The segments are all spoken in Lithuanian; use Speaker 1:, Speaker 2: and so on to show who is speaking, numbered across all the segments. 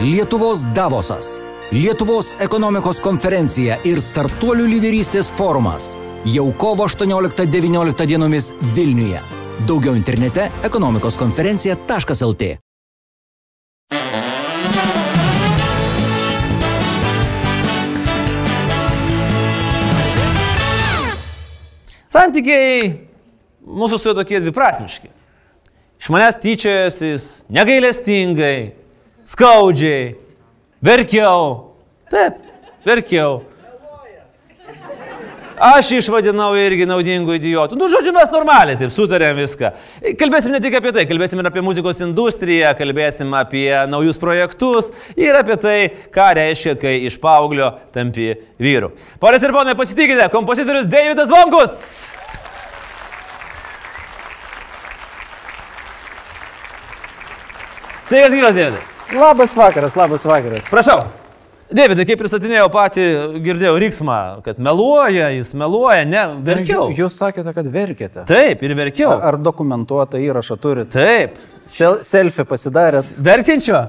Speaker 1: Lietuvos Davosas, Lietuvos ekonomikos konferencija ir startuolių lyderystės forumas jau kovo 18-19 dienomis Vilniuje. Daugiau internete ekonomikos konferencija.lt.
Speaker 2: Santykiai mūsų su juo tokie dviprasmiški. Iš manęs tyčiojasi negailestingai, skaudžiai, verkiau. Taip, verkiau. Aš išvadinau irgi naudingų idiotų. Nu, žodžiu, mes normaliai taip sutarėm viską. Kalbėsim ne tik apie tai, kalbėsim ir apie muzikos industriją, kalbėsim apie naujus projektus ir apie tai, ką reiškia, kai iš paauglio tampi vyru. Porės ir ponai, pasitikite, kompozitorius Davidas Vonkus. Sveikas, gyvas, Davidai.
Speaker 3: Labas vakaras, labas vakaras.
Speaker 2: Prašau. Davidai, kaip pristatinėjau patį, girdėjau riksmą, kad meluoja, jis meluoja, ne, verkiau.
Speaker 3: Jūs sakėte, kad verkėte.
Speaker 2: Taip, ir verkiau.
Speaker 3: Ar, ar dokumentuotą įrašą turite?
Speaker 2: Taip.
Speaker 3: Sel, selfie pasidarėt?
Speaker 2: Verkiančio.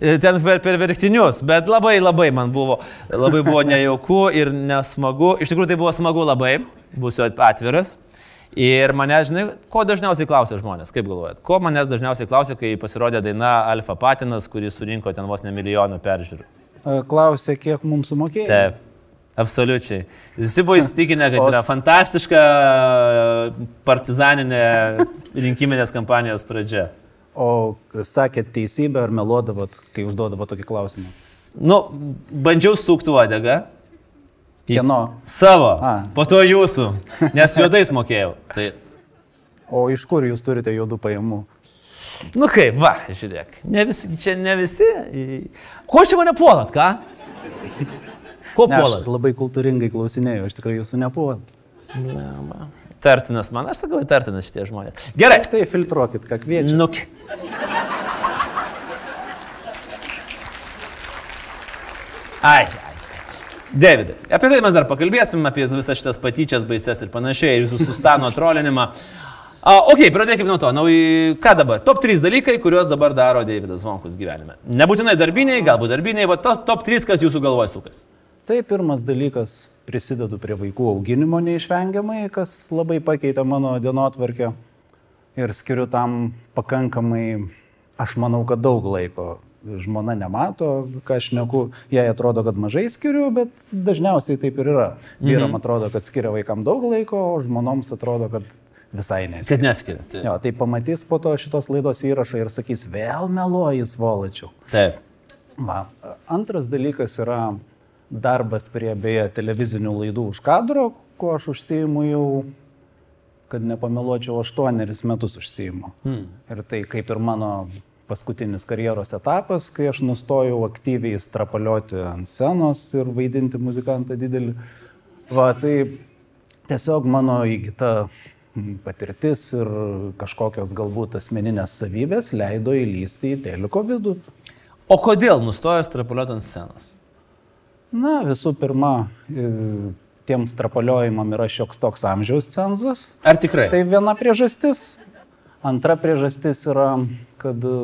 Speaker 2: E, Ten per, per verktinius, bet labai labai man buvo, labai buvo nejauku ir nesmagu. Iš tikrųjų tai buvo smagu labai, būsiu atviras. Ir mane, žinai, ko dažniausiai klausia žmonės, kaip galvojat? Ko manęs dažniausiai klausia, kai pasirodė daina Alfa Patinas, kuris surinko ten vos ne milijonų peržiūrų?
Speaker 3: E, Klausė, kiek mums sumokėjo.
Speaker 2: Taip. Absoliučiai. Visi buvo įsitikinę, kad yra fantastiška partizaninė rinkiminės kampanijos pradžia.
Speaker 3: O sakėt teisybę ar meluodavot, kai užduodavot tokį klausimą?
Speaker 2: Nu, bandžiau sukti uodegą.
Speaker 3: Kieno?
Speaker 2: Savo.
Speaker 3: A.
Speaker 2: Po to jūsų. Nes juodais mokėjau. Tai,
Speaker 3: O iš kur jūs turite juodų pajamų?
Speaker 2: nu kaip, va, žiūrėk. Ne visi, čia ne visi. Ko čia mane puolat, ką? Ko
Speaker 3: Ne, aš
Speaker 2: puolat?
Speaker 3: labai kultūringai klausinėjau, aš tikrai jūsų nepuolat.
Speaker 2: Tartinas man, aš sakau, tartinas šitie žmonės. Gerai.
Speaker 3: Tai filtruokit, ką kviečiate.
Speaker 2: Nu. Ai, ai. Davidai, apie tai mes dar pakalbėsim, apie visas šitas patyčias, baises ir panašiai, ir jūsų sustano trolinimą. A, ok, pradėkime nuo to. Nauji, ką dabar? Top 3 dalykai, kuriuos dabar daro Davidas Vonkus gyvenime. Nebūtinai darbiniai, galbūt darbiniai, bet to, top 3, kas jūsų galvoje sukas.
Speaker 3: Tai pirmas dalykas, prisidedu prie vaikų auginimo neišvengiamai, kas labai pakeitė mano dienotvarkę ir skiriu tam pakankamai, aš manau, kad daug laiko. Žmona nemato, ką aš neku, jai atrodo, kad mažai skiriu, bet dažniausiai taip ir yra. Vyram atrodo, kad skiria vaikam daug laiko, o žmonoms atrodo, kad visai neskiria.
Speaker 2: Kad neskiria. Tai.
Speaker 3: Jo, tai pamatys po to šitos laidos įrašą ir sakys, vėl meluoji, svolačiau.
Speaker 2: Taip.
Speaker 3: Va. Antras dalykas yra darbas prie beje televizinių laidų už kadro, kuo aš užsijimu jau, kad nepameluočiau, aštuoneris metus užsijimu. Hmm. Ir tai kaip ir mano paskutinis karjeros etapas, kai aš nustojau aktyviai strapalioti ant scenos ir vaidinti muzikantą didelį. Va, tai tiesiog mano įgyta patirtis ir kažkokios galbūt asmeninės savybės leido įlysti į teliko vidų.
Speaker 2: O kodėl nustojęs trapuliuoti ant scenos?
Speaker 3: Na, visų pirma, e, tiem strapaliojimam yra šioks toks amžiaus cenzas.
Speaker 2: Ar tikrai?
Speaker 3: Tai viena priežastis. Antra priežastis yra, kad e,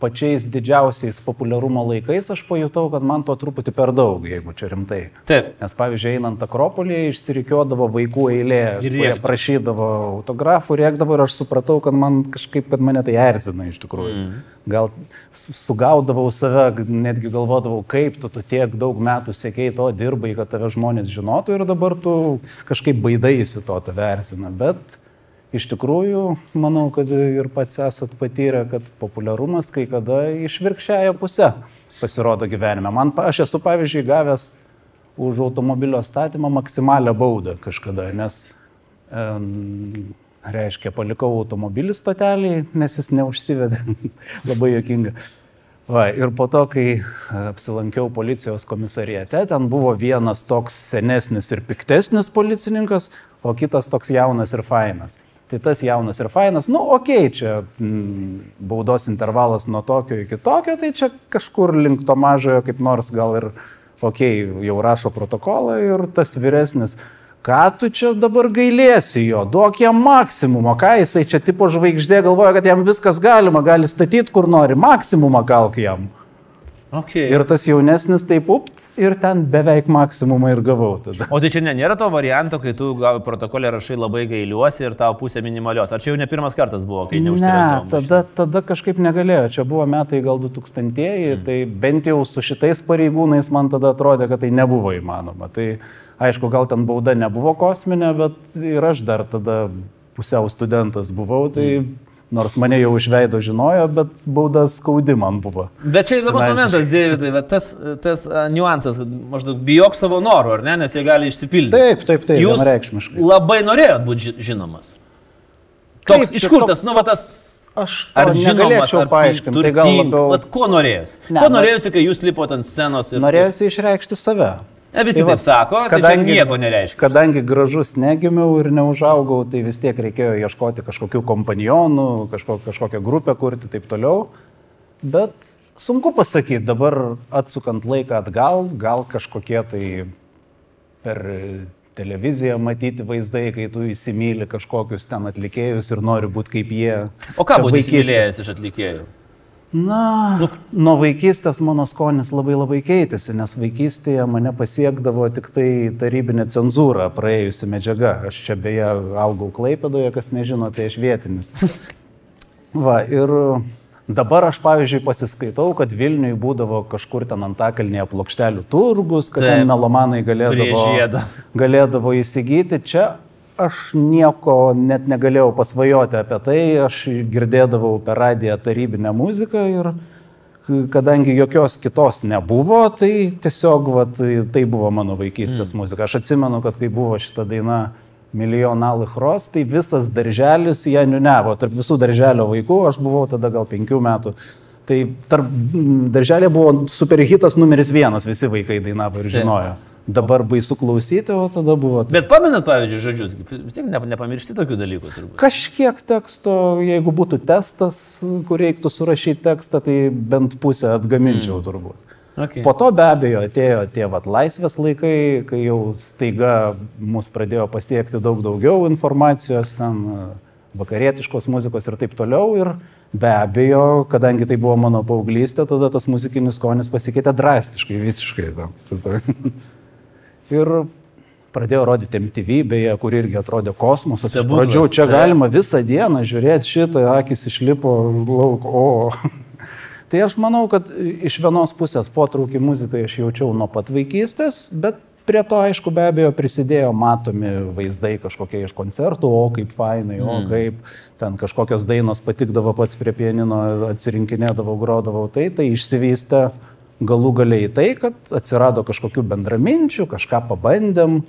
Speaker 3: pačiais didžiausiais populiarumo laikais aš pajutau, kad man to truputį per daug, jeigu čia rimtai.
Speaker 2: Taip.
Speaker 3: Nes pavyzdžiui, einant Akropolį, išsirikiuodavo vaikų eilė,
Speaker 2: Ir
Speaker 3: kurie
Speaker 2: rėkdavo.
Speaker 3: prašydavo autografų, rėkdavo ir aš supratau, kad man kažkaip, kad mane tai erzina iš tikrųjų. Mm. Gal su- sugaudavau save, netgi galvodavau, kaip tu, tu tiek daug metų sėkiai to dirbai, kad tave žmonės žinotų ir dabar tu kažkaip baidaisi to tave erzina. Bet iš tikrųjų, manau, kad ir pats esat patyrę, kad populiarumas kai kada išvirkščiaja pusę pasirodo gyvenime. Man, aš esu pavyzdžiui gavęs už automobilio statymą maksimalią baudą kažkada, nes, um, reiškia, palikau automobilį stoteliai, nes jis neužsivedė. Labai jokinga. Va, ir po to, kai apsilankiau policijos komisariate, ten buvo vienas toks senesnis ir piktesnis policininkas, o kitas toks jaunas ir fainas. Tai tas jaunas ir fainas, nu, okei, okay, čia mm, baudos intervalas nuo tokio iki tokio, tai čia kažkur link to mažojo kaip nors gal ir, okei, okay, jau rašo protokolą ir tas vyresnis, ką tu čia dabar gailėsi jo, duok jam maksimumą, ką jisai čia tipo žvaigždė galvoja, kad jam viskas galima, gali statyti kur nori, maksimumą kalk jam.
Speaker 2: Okay.
Speaker 3: Ir tas jaunesnis taip upt ir ten beveik maksimumą ir gavau tada.
Speaker 2: O tai čia ne, nėra to varianto, kai tu gavai protokolę rašai labai gailiuosi ir tau pusė minimalios. Ar čia jau ne pirmas kartas buvo, kai
Speaker 3: Ne,
Speaker 2: neužsirasdavau?
Speaker 3: tada, tada kažkaip negalėjo. Čia buvo metai gal 2000-ieji, mm. tai bent jau su šitais pareigūnais man tada atrodė, kad tai nebuvo įmanoma. Tai aišku, gal ten bauda nebuvo kosminė, bet ir aš dar tada pusiau studentas buvau, tai mm. Nors mane jau iš veido žinojo, bet bauda skaudi man buvo.
Speaker 2: Bet čia įdomus momentas, Davidai, va, tas, tas niuansas, kad maždaug bijok savo norų, ar ne, nes jie gali išsipildyti.
Speaker 3: Taip, taip, taip,
Speaker 2: Jūs
Speaker 3: vienareikšmiškai.
Speaker 2: labai norėjot būti ži- žinomas. Toks,
Speaker 3: Taip,
Speaker 2: iš kur
Speaker 3: toks-
Speaker 2: tas, nu, va, tas
Speaker 3: Aš
Speaker 2: Ar ar
Speaker 3: paaiškinti, tai gal labiau
Speaker 2: Vat ko norėjosi?
Speaker 3: Ne,
Speaker 2: ko norėjosi, kai jūs lipote ant scenos ir...
Speaker 3: norėjusi išreikšti save.
Speaker 2: Ne, visi
Speaker 3: Tai
Speaker 2: taip
Speaker 3: va,
Speaker 2: sako, tai čia nieko nereiškia.
Speaker 3: Kadangi gražus negimiau ir neužaugau, tai vis tiek reikėjo ieškoti kažkokių kompanionų, kažko, kažkokią grupę kurti ir taip toliau. Bet sunku pasakyti, dabar atsukant laiką atgal, gal kažkokie tai per televiziją matyti vaizdai, kai tu įsimylė kažkokius ten atlikėjus ir nori būti kaip jie.
Speaker 2: O ką būtų įsimylėjęs iš atlikėjų?
Speaker 3: Na, nuo vaikystės mano skonis labai labai keitėsi, nes vaikystėje mane pasiekdavo tik tai tarybinė cenzūra, praėjusi medžiaga. Aš čia beje augau Klaipėdoje, kas nežino, tai aš vietinis. Va, ir dabar aš, pavyzdžiui, pasiskaitau, kad Vilniui būdavo kažkur ten antakalnėje plokštelių turgus, kad
Speaker 2: Taip.
Speaker 3: ten melomanai galėdavo, galėdavo įsigyti. Čia aš nieko net negalėjau pasvajoti apie tai, aš girdėdavau per radiją tarybinę muziką ir kadangi jokios kitos nebuvo, tai tiesiog vat, tai buvo mano vaikystės mm. muzika. Aš atsimenu, kad kai buvo šita daina Milijonalai Hros, tai visas darželis ją niunevo. Tarp visų darželio vaikų, aš buvau tada gal penkių metų. Tai tarp darželė buvo superhitas numeris vienas, visi vaikai dainavo ir žinojo. Dabar baisu klausyti, o tada buvo.
Speaker 2: Bet pamenat, pavyzdžiui, žodžius, vis tiek ne- nepamiršti tokių dalykų turbūt.
Speaker 3: Kažkiek teksto, jeigu būtų testas, kur reiktų surašyti tekstą, tai bent pusę atgaminčiau mm. turbūt.
Speaker 2: Okay.
Speaker 3: Po to be abejo atėjo tie vat, laisvės laikai, kai jau staiga mus pradėjo pasiekti daug daugiau informacijos, ten e, vakarietiškos muzikos ir taip toliau. Ir be abejo, kadangi tai buvo mano paauglystė, tada tas muzikinis skonis pasikeitė drastiškai, visiškai. Ir pradėjo rodyti MTV, beje, kur irgi atrodė kosmosas. Iš pradžių čia
Speaker 2: taip.
Speaker 3: galima visą dieną žiūrėti šitą, akis išlipo lauk, o. Tai aš manau, kad iš vienos pusės potraukį muzikai aš jaučiau nuo pat vaikystės, bet prie to, aišku, be abejo prisidėjo matomi vaizdai kažkokie iš koncertų, o kaip fainai, o kaip ten kažkokios dainos patikdavo pats prie pianino, atsirinkinėdavau, grodavau, tai tai išsivystė galų galiai tai, kad atsirado kažkokių bendraminčių, kažką pabandėm,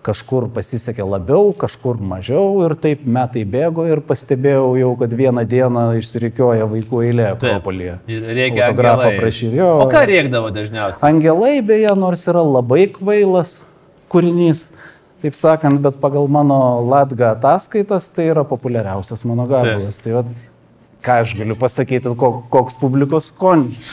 Speaker 3: kažkur pasisekė labiau, kažkur mažiau ir taip metai bėgo ir pastebėjau jau, kad vieną dieną išsirikioja vaikų eilė. Akropolyje.
Speaker 2: Reikia
Speaker 3: Autografą prašyjo.
Speaker 2: O ką rėkdavo dažniausiai?
Speaker 3: Angelai beje, nors yra labai kvailas kūrinys, taip sakant, bet pagal mano Latga ataskaitas tai yra populiariausias mano gabalas. Tai va, ką aš galiu pasakyti, ko- koks publikos skonis.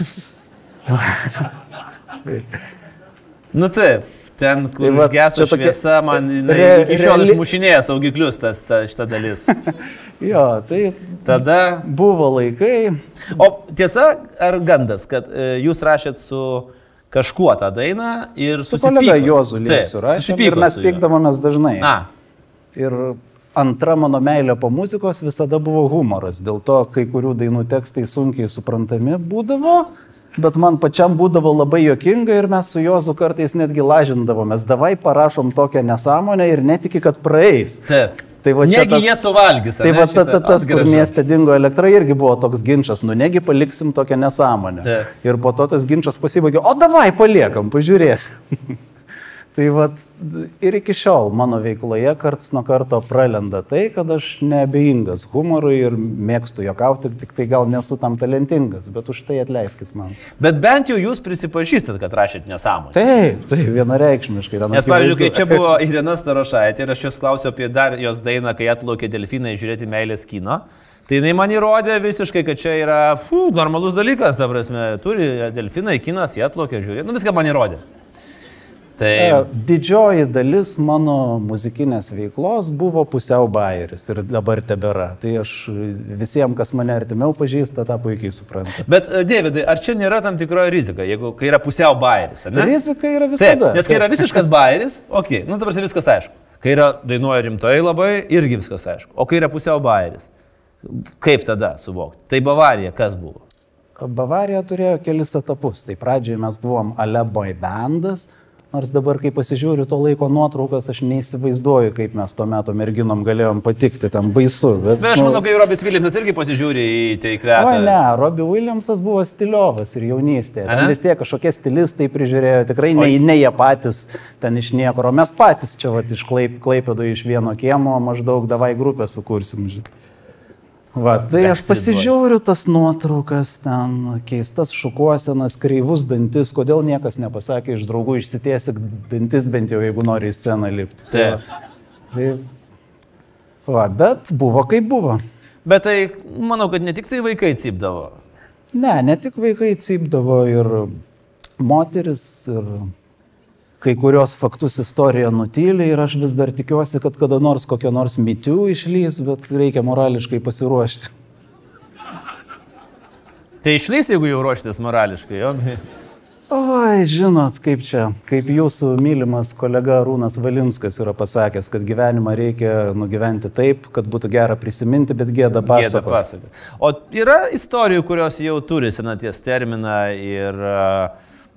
Speaker 2: Nu taip, ten, kur
Speaker 3: Tai
Speaker 2: geso šviesa, man iki šiol
Speaker 3: reali-
Speaker 2: išmušinėja saugiklius tas, ta, šita dalis.
Speaker 3: Jo, tai
Speaker 2: Tada.
Speaker 3: buvo laikai.
Speaker 2: O tiesa, ar gandas, kad e, jūs rašėt su kažkuo tą dainą ir
Speaker 3: Su
Speaker 2: susipykot?
Speaker 3: kolega Juozu Liesiu rašėm ir mes
Speaker 2: su
Speaker 3: pykdavomės dažnai.
Speaker 2: A,
Speaker 3: Ir antra mano meilė po muzikos visada buvo humoras. Dėl to kai kurių dainų tekstai sunkiai suprantami būdavo, bet man pačiam būdavo labai jokinga ir mes su Jozu kartais netgi lažindavomės. Davai parašom tokią nesąmonę ir netiki, kad praeis.
Speaker 2: taip.
Speaker 3: Tai va čia
Speaker 2: Negi
Speaker 3: tas-
Speaker 2: jie suvalgys.
Speaker 3: Tai
Speaker 2: ane,
Speaker 3: va ta, ta, tas,
Speaker 2: O,
Speaker 3: kur mieste dingo elektra, irgi buvo toks ginčas, nu negi paliksim tokią nesąmonę.
Speaker 2: Taip.
Speaker 3: Ir po to tas ginčas pasibaigė, o davai paliekam, pažiūrėsim. tai va ir iki šiol mano veikloje karts nuo karto pralenda tai, kad aš neabejingas humorui ir mėgstu jokauti, tik tai gal nesu tam talentingas, bet už tai atleiskit man.
Speaker 2: Bet bent jau jūs prisipažįstat, kad rašėt nesąmonę.
Speaker 3: Taip, tai vienareikšmiškai.
Speaker 2: Nes, pavyzdžiui, kai čia buvo Irina Starošaitė ir aš jos klausiau apie dar jos dainą, kai atplaukė delfinai žiūrėti meilės kino, tai jinai man įrodė visiškai, kad čia yra fū, normalus dalykas, ta prasme, turi delfinai, kinas, jie atplaukė žiūrėti, nu viską man įrodė. Tai
Speaker 3: E, Didžioji dalis mano muzikinės veiklos buvo pusiau bairis ir dabar tebėra. Tai aš visiems, kas mane artimiau pažįsta, tą puikiai supranta.
Speaker 2: Bet, e, Davidai, ar čia nėra tam tikroji rizika, jeigu kai yra pusiau bairis?
Speaker 3: Rizika yra
Speaker 2: Taip,
Speaker 3: visada.
Speaker 2: nes kai yra visiškas bairis, okei, okay, nu dabar viskas aišku. Kai yra dainuoja rimtai labai, irgi viskas aišku. O kai yra pusiau bairis, kaip tada suvokti? Tai Bavarija, kas buvo?
Speaker 3: Bavarija turėjo kelis etapus. Tai pradžioje mes buvom Aleboy bandas, nors dabar, kai pasižiūriu to laiko nuotraukas, aš neįsivaizduoju, kaip mes tuo metu merginom galėjom patikti, ten baisu. Bet,
Speaker 2: Bet aš
Speaker 3: nu,
Speaker 2: manau, kai Robis Viljamsas irgi pasižiūri į tai kretą.
Speaker 3: O ne, Robbie Williamsas buvo stiliovas ir jaunystėje. Vis tiek kažkokie stilistai prižiūrėjo, tikrai ne, ne jie patys ten iš niekur, o mes patys čia vat, iš Klaip, Klaipėdo iš vieno kiemo maždaug davai grupę sukursim. žinai. Va, tai aš pasižiūriu tas nuotraukas, ten keistas šukuosenas, kreivus dantis, kodėl niekas nepasakė iš draugų išsitiesik dantis bent jau, jeigu nori į sceną lipti.
Speaker 2: Taip.
Speaker 3: Tai, va, bet buvo kaip buvo.
Speaker 2: Bet tai, manau, kad ne tik tai vaikai cipdavo.
Speaker 3: Ne, ne tik vaikai cypdavo ir moteris, ir kai kurios faktus istorija nutylė ir aš vis dar tikiuosi, kad kada nors kokia nors mitių išlys, bet reikia morališkai pasiruošti.
Speaker 2: Tai išlys, jeigu jau ruoštės morališkai. Jo?
Speaker 3: Oi, žinot, kaip čia, kaip jūsų mylimas kolega Rūnas Valinskas yra pasakęs, kad gyvenimą reikia nugyventi taip, kad būtų gera prisiminti, bet gėda
Speaker 2: Gėda
Speaker 3: pasakoti.
Speaker 2: pasakoti. O yra istorijų, kurios jau turi senaties terminą ir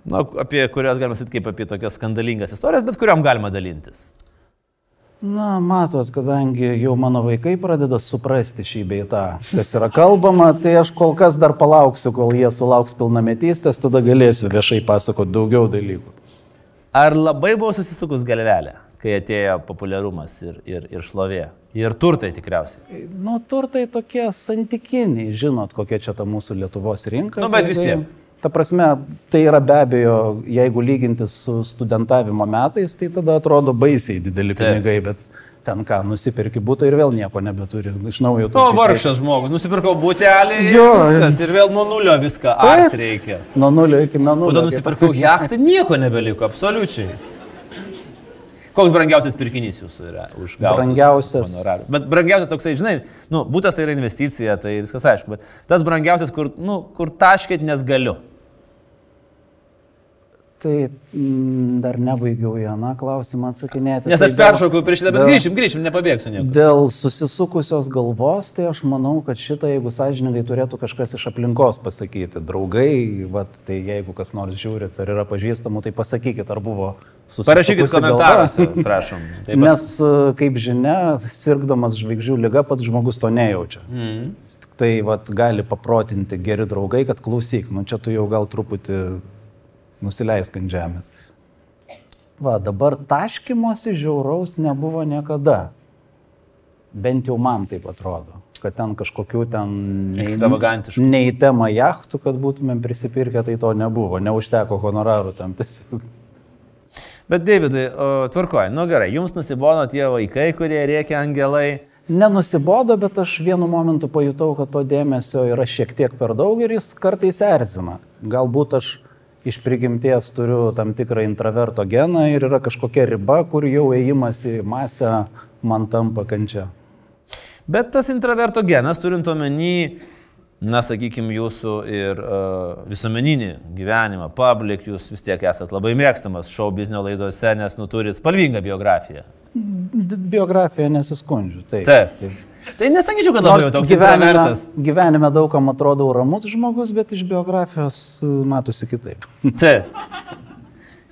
Speaker 2: na, apie kurias galima sakyti kaip apie tokias skandalingas istorijas, bet kuriam galima dalintis.
Speaker 3: Na, matot, kadangi jau mano vaikai pradeda suprasti šį beitą, kas yra kalbama, tai aš kol kas dar palauksiu, kol jie sulauks pilnametystės, tada galėsiu viešai pasakoti daugiau dalykų.
Speaker 2: Ar labai buvo susisukus galvelė, kai atėjo populiarumas ir, ir, ir šlovė? Ir turtai tikriausiai.
Speaker 3: Nu, turtai tokie santykiniai, žinot, kokia čia ta mūsų Lietuvos rinka.
Speaker 2: Nu, bet
Speaker 3: tai-
Speaker 2: vis tiek.
Speaker 3: Ta prasme, tai yra be abejo, jeigu lyginti su studentavimo metais, tai tada atrodo baisiai dideli pinigai, bet ten ką, nusipirki būtą ir vėl nieko nebeturi. Iš naujo
Speaker 2: O,
Speaker 3: turi
Speaker 2: vargšas žmogus, nusipirkau būtelį ir
Speaker 3: Jo.
Speaker 2: viskas. Ir vėl nuo nulio viską
Speaker 3: Taip.
Speaker 2: reikia.
Speaker 3: Nuo nulio iki nuo
Speaker 2: Po to
Speaker 3: nulio.
Speaker 2: nusipirkau jachtą, nieko nebeliko, absoliučiai. Koks brangiausias pirkinys jūsų yra už gautą?
Speaker 3: Brangiausias.
Speaker 2: Bet brangiausias toksai, žinai, nu, būtas tai yra investicija, tai viskas aišku, bet tas brangiausias, kur, nu, kur taškėt, nes galiu.
Speaker 3: Taip, mm, dar nebaigiau vieną klausimą atsakinėti.
Speaker 2: Nes
Speaker 3: Tai
Speaker 2: aš peršokau prieš šitą, bet
Speaker 3: dėl-
Speaker 2: grįšim, grįšim, nepabėgsiu niekur.
Speaker 3: Dėl susisukusios galvos, tai aš manau, kad šitą, jeigu sąžininkai, turėtų kažkas iš aplinkos pasakyti. Draugai, vat, tai jeigu kas nors žiūrit, ar yra pažįstamų, tai pasakykit, ar buvo susisukusi
Speaker 2: Parašykit komentaruose, prašom. Tai pas-
Speaker 3: Nes, kaip žinia, sirgdamas žvaigždžių lyga pats žmogus to nejaučia. Jis Tik tai vat, gali paprotinti geri draugai, kad klausyk, nu čia tu jau gal truputį nusileisk ant žemės. Va, dabar taškimosi žiauraus nebuvo niekada. Bent jau man taip atrodo, kad ten kažkokių ten nei-
Speaker 2: Ekstravagantiškų.
Speaker 3: nei tema jachtų, kad būtumėm prisipirkę, tai to nebuvo, neužteko honorarų tam tiesiog.
Speaker 2: Bet, Davidai, tvarkoj, nu gerai, jums nusibono tie vaikai, kurie rėkia angelai.
Speaker 3: Nenusibodo, bet aš vienu momentu pajutau, kad to dėmesio yra šiek tiek per daug ir jis kartais erzina. Galbūt aš iš prigimties turiu tam tikrą intraverto geną ir yra kažkokia riba, kur jau ėjimas į masę man tampa kančia.
Speaker 2: Bet tas intraverto genas, turint omeny, na, sakykime, jūsų ir uh, visuomeninį gyvenimą, public, jūs vis tiek esate labai mėgstamas šou biznio laidose, nes nu turit spalvingą biografiją.
Speaker 3: Biografija nesiskundžiu. Taip.
Speaker 2: Taip. Tai nesakyčiau, kad labai toks
Speaker 3: gyvenime, gyvenime daugam atrodau ramus žmogus, bet iš biografijos e, matosi kitaip.
Speaker 2: Taip.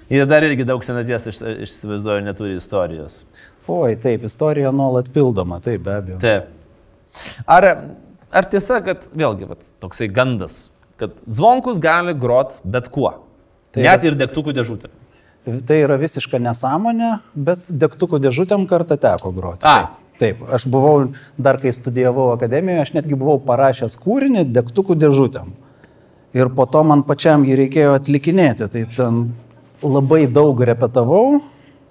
Speaker 2: Ir dar irgi daug senaties, aš įsivaizduoju, neturi istorijos.
Speaker 3: Oi, taip, istorija nuolat pildoma, taip, be abejo.
Speaker 2: Taip. Ar, ar tiesa, kad vėlgi vat, toksai gandas, kad zvonkus gali grot bet kuo?
Speaker 3: Tai
Speaker 2: Net ir degtukų dėžutė.
Speaker 3: Tai yra visiška nesąmonė, bet degtukų dėžutėm kartą teko groti.
Speaker 2: A.
Speaker 3: Taip, taip, aš buvau, dar kai studijavau akademijoje, aš netgi buvau parašęs kūrinį degtukų dėžutėm. Ir po to man pačiam jį reikėjo atlikinėti. Tai ten labai daug repetavau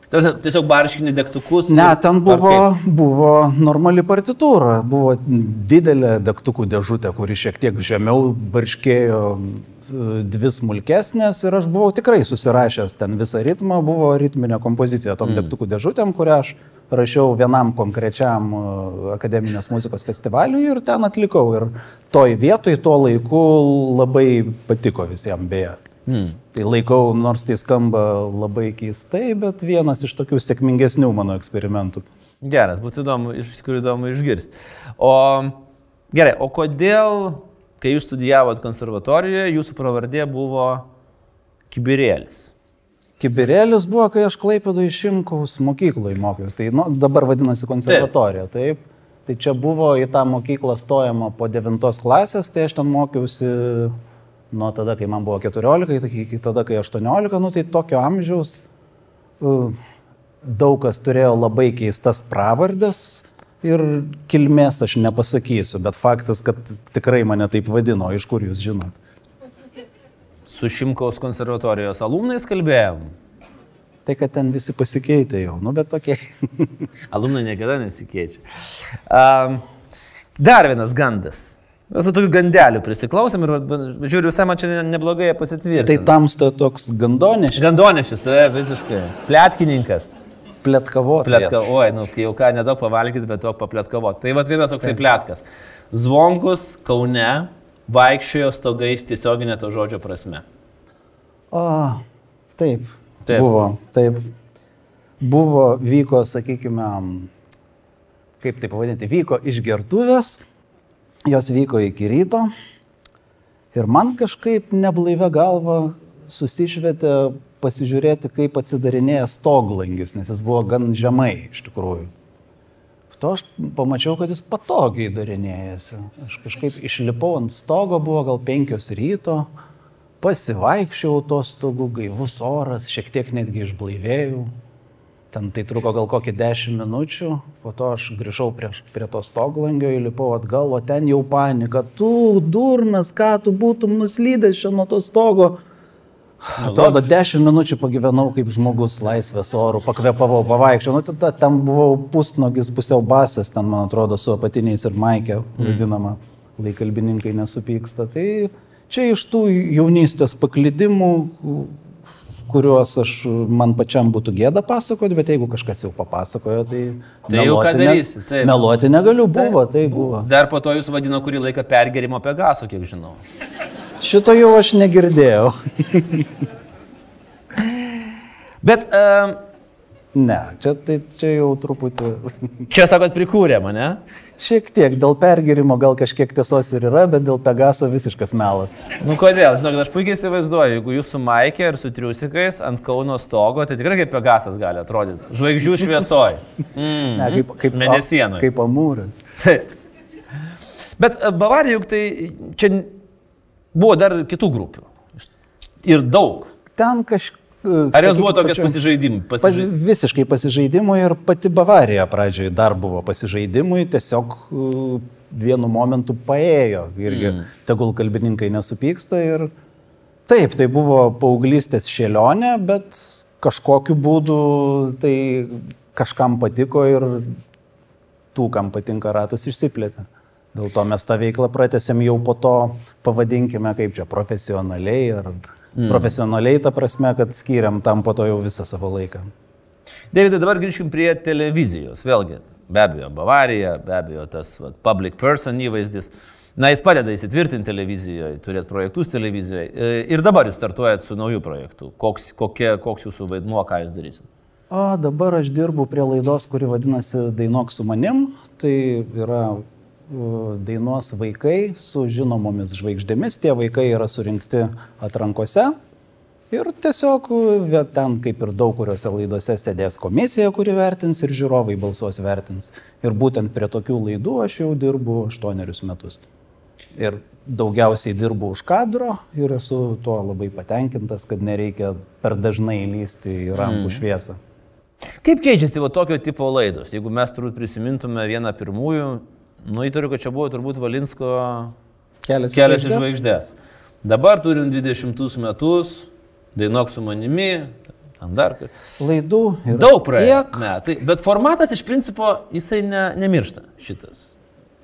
Speaker 2: tiesiog barškinį degtukus.
Speaker 3: Ne, ten buvo, buvo normali partitūra, buvo didelė degtukų dėžutė, kuri šiek tiek žemiau barškėjo dvi smulkesnės ir aš buvau tikrai susirašęs ten visą ritmą, buvo ritminė kompozicija tom mm. degtukų dėžutėm, kurią aš rašiau vienam konkrečiam e, akademinės muzikos festivaliui ir ten atlikau. Ir toj vietoj, tuo laiku labai patiko visiems beje.
Speaker 2: Mm.
Speaker 3: Tai laikau, nors tai skamba labai keistai, bet vienas iš tokių sėkmingesnių mano eksperimentų.
Speaker 2: Geras, būtų įdomu, iš tikrųjų įdomu išgirsti. O gerai, o kodėl, kai jūs studijavot konservatorijoje, jūsų pravardė buvo Kibirėlis?
Speaker 3: Kibirėlis buvo, kai aš klaipėdu iš Šimkaus mokykloje mokiausi. Tai nu, dabar vadinasi konservatorija. Taip. Tai čia buvo į tą mokyklą stojama po 9 klasės, tai aš ten mokiausi nuo tada, kai man buvo 14, iki iki tada, kai 18, nu tai tokio amžiaus daug kas turėjo labai keistas pravardės ir kilmės aš nepasakysiu, bet faktas, kad tikrai mane taip vadino, iš kur jūs žinot.
Speaker 2: Su Šimkaus konservatorijos alumnais kalbėjom.
Speaker 3: Tai, kad ten visi pasikeitė jau, nu bet tokie.
Speaker 2: Alumnai niekada nesikeičia. Um, dar vienas gandas. Mes su tokiu gandeliu prisiklausėm ir va, žiūriu, visai man čia neblogai
Speaker 3: Tai
Speaker 2: pasitvirtino.
Speaker 3: tamsta toks gandonešis.
Speaker 2: Gandonešis, tai visiškai. Plėtkininkas.
Speaker 3: Pletkavotojas.
Speaker 2: Pletka, oi, nu, kai jau ką nedaug pavalgyti, bet to papletkavoti. Tai vad vienas toksai plėtkas. Zvonkus Kaune vaikščiojo stogais tiesioginė to žodžio prasme.
Speaker 3: O, taip.
Speaker 2: Taip.
Speaker 3: Buvo, taip. Buvo, vyko, sakykime, kaip tai pavadinti, vyko išgertuvės, jos vyko iki ryto ir man kažkaip neblaivę galvą susišvietė pasižiūrėti, kaip atsidarinėja stoglangis, nes jis buvo gan žemai iš tikrųjų. To aš pamačiau, kad jis patogiai darinėjasi. Aš kažkaip išlipau ant stogo, buvo gal penkios ryto, pasivaikščiau to stogu, gaivus oras, šiek tiek netgi išblaivėjau. Ten tai truko gal kokį dešimt minučių, po to aš grįžau prie, prie to stoglangio, įlipau atgal, o ten jau panika, tu durnas, ką tu būtum nuslydęs čia nuo to stogo. Atrodo, dešimt minučių pagyvenau kaip žmogus laisvės orų, pakvėpavau, pavaikščiau. Nu, tada ten buvau pusnogis, pusiau basas, ten, man atrodo, su apatiniais ir maikė, vadinama, laikalbininkai nesupyksta. Tai čia iš tų jaunystės paklydimų, kuriuos aš, man pačiam būtų gėda pasakoti, bet jeigu kažkas jau papasakojo, tai...
Speaker 2: Tai jau ką darysi, taip.
Speaker 3: Meluoti negaliu, buvo, tai buvo.
Speaker 2: Dar po to jūs vadino kurį laiką pergerimo Pegaso, kiek žinau.
Speaker 3: Šito jau aš negirdėjau.
Speaker 2: Bet um,
Speaker 3: Ne, čia, tai, čia jau truputį...
Speaker 2: čia sakot, prikūrė mane.
Speaker 3: Šiek tiek dėl pergerimo gal kažkiek tiesos ir yra, bet dėl Pegaso visiškas melas.
Speaker 2: Nu kodėl? Žinok, aš puikiai įsivaizduoju, jeigu jūs su Maikė ir su triusikais ant Kauno stogo, tai tikrai kaip Pegasas gali atrodyti. Žvaigždžių šviesoj. Mm.
Speaker 3: Ne, kaip, kaip,
Speaker 2: Mėnesienoj.
Speaker 3: Kaip amūras.
Speaker 2: Taip. Bet e, Bavarija juk tai čia buvo dar kitų grupių. Ir daug.
Speaker 3: Ten kažkaip...
Speaker 2: Ar jos buvo tokias pasižaidimai?
Speaker 3: Pas,
Speaker 2: Pasižai...
Speaker 3: visiškai pasižaidimui ir pati Bavarija pradžioje dar buvo pasižaidimui, tiesiog uh, vienu momentu paėjo irgi, mm. tegul kalbininkai nesupyksta ir taip, tai buvo paauglystės šėlionė, bet kažkokiu būdu tai kažkam patiko ir tų, kam patinka ratas, išsiplėtė. Dėl to mes tą veiklą pratęsėm jau po to, pavadinkime kaip čia, profesionaliai ar mm. profesionaliai ta prasme, kad skiriam tam po to jau visą savo laiką.
Speaker 2: Davidai, dabar grįžkim prie televizijos. Vėlgi, be abejo, Bavarija, be abejo, tas va, public person įvaizdis. Na, jis padeda įsitvirtinti televizijoje, turėti projektus televizijoje. E, Ir dabar jūs startuojat su naujų projektų. Koks, kokie, koks jūsų vaidmuo, ką jūs darysite?
Speaker 3: O dabar aš dirbu prie laidos, kuri vadinasi Dainok su manim. Tai yra dainos vaikai su žinomomis žvaigždėmis. Tie vaikai yra surinkti atrankose. Ir tiesiog ten, kaip ir daug kuriuose laidose, sėdės komisija, kuri vertins ir žiūrovai balsuos vertins. Ir būtent prie tokių laidų aš jau dirbu aštuonerius metus. Ir daugiausiai dirbu už kadro ir esu tuo labai patenkintas, kad nereikia per dažnai lysti į rampų mm. šviesą.
Speaker 2: Kaip keičiasi va tokio tipo laidos? Jeigu mes turbūt prisimintume vieną pirmųjų, nu įtariu, kad čia buvo turbūt Valinsko
Speaker 3: Kelias,
Speaker 2: kelias
Speaker 3: žvaigždes.
Speaker 2: žvaigždės. Dabar turim 20 metus, dainok su manimi, ten dar.
Speaker 3: Laidų.
Speaker 2: Daug praėjo. metai, Bet formatas iš principo jisai ne, nemiršta šitas.